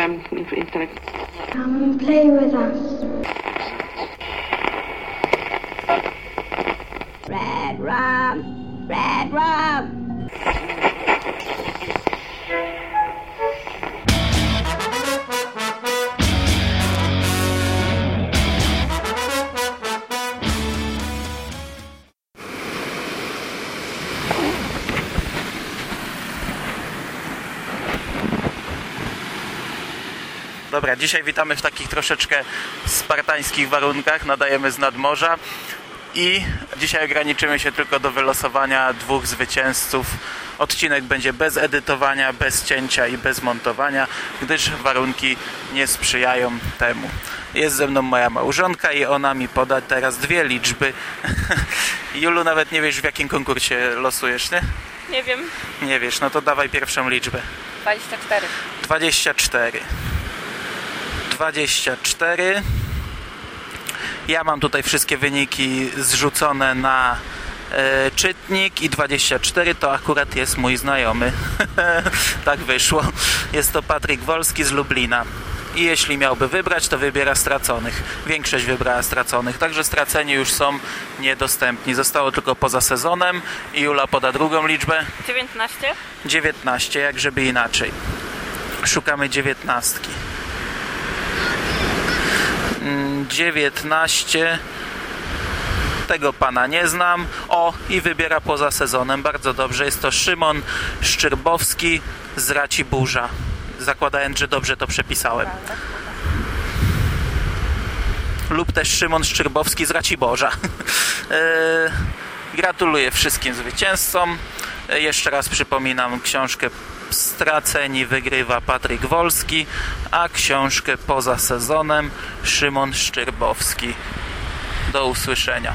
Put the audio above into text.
em, intelekt. Come and play with us. Red rum, red rum. Dobra, dzisiaj witamy w takich troszeczkę spartańskich warunkach, nadajemy z nadmorza i dzisiaj ograniczymy się tylko do wylosowania dwóch zwycięzców. Odcinek będzie bez edytowania, bez cięcia i bez montowania, gdyż warunki nie sprzyjają temu. Jest ze mną moja małżonka i ona mi poda teraz dwie liczby. Julu, nawet nie wiesz w jakim konkursie losujesz, nie? Nie wiem. Nie wiesz, no to dawaj pierwszą liczbę. 24. 24. 24. Ja mam tutaj wszystkie wyniki zrzucone na e, czytnik i 24 to akurat jest mój znajomy. tak wyszło. Jest to Patryk Wolski z Lublina. I jeśli miałby wybrać, to wybiera straconych. Większość wybrała straconych, także straceni już są niedostępni. Zostało tylko poza sezonem i Jula poda drugą liczbę. 19. 19, jak żeby inaczej. Szukamy dziewiętnastki. Mm, 19. Tego pana nie znam. O, i wybiera poza sezonem. Bardzo dobrze. Jest to Szymon Szczyrbowski z Raciburza. Zakładając, że dobrze to przepisałem. Lub też Szymon Szczyrbowski z Raciborza. E, Gratuluję wszystkim zwycięzcom. E, Jeszcze raz przypominam, książkę Straceni wygrywa Patryk Wolski, a książkę poza sezonem Szymon Szczyrbowski. Do usłyszenia.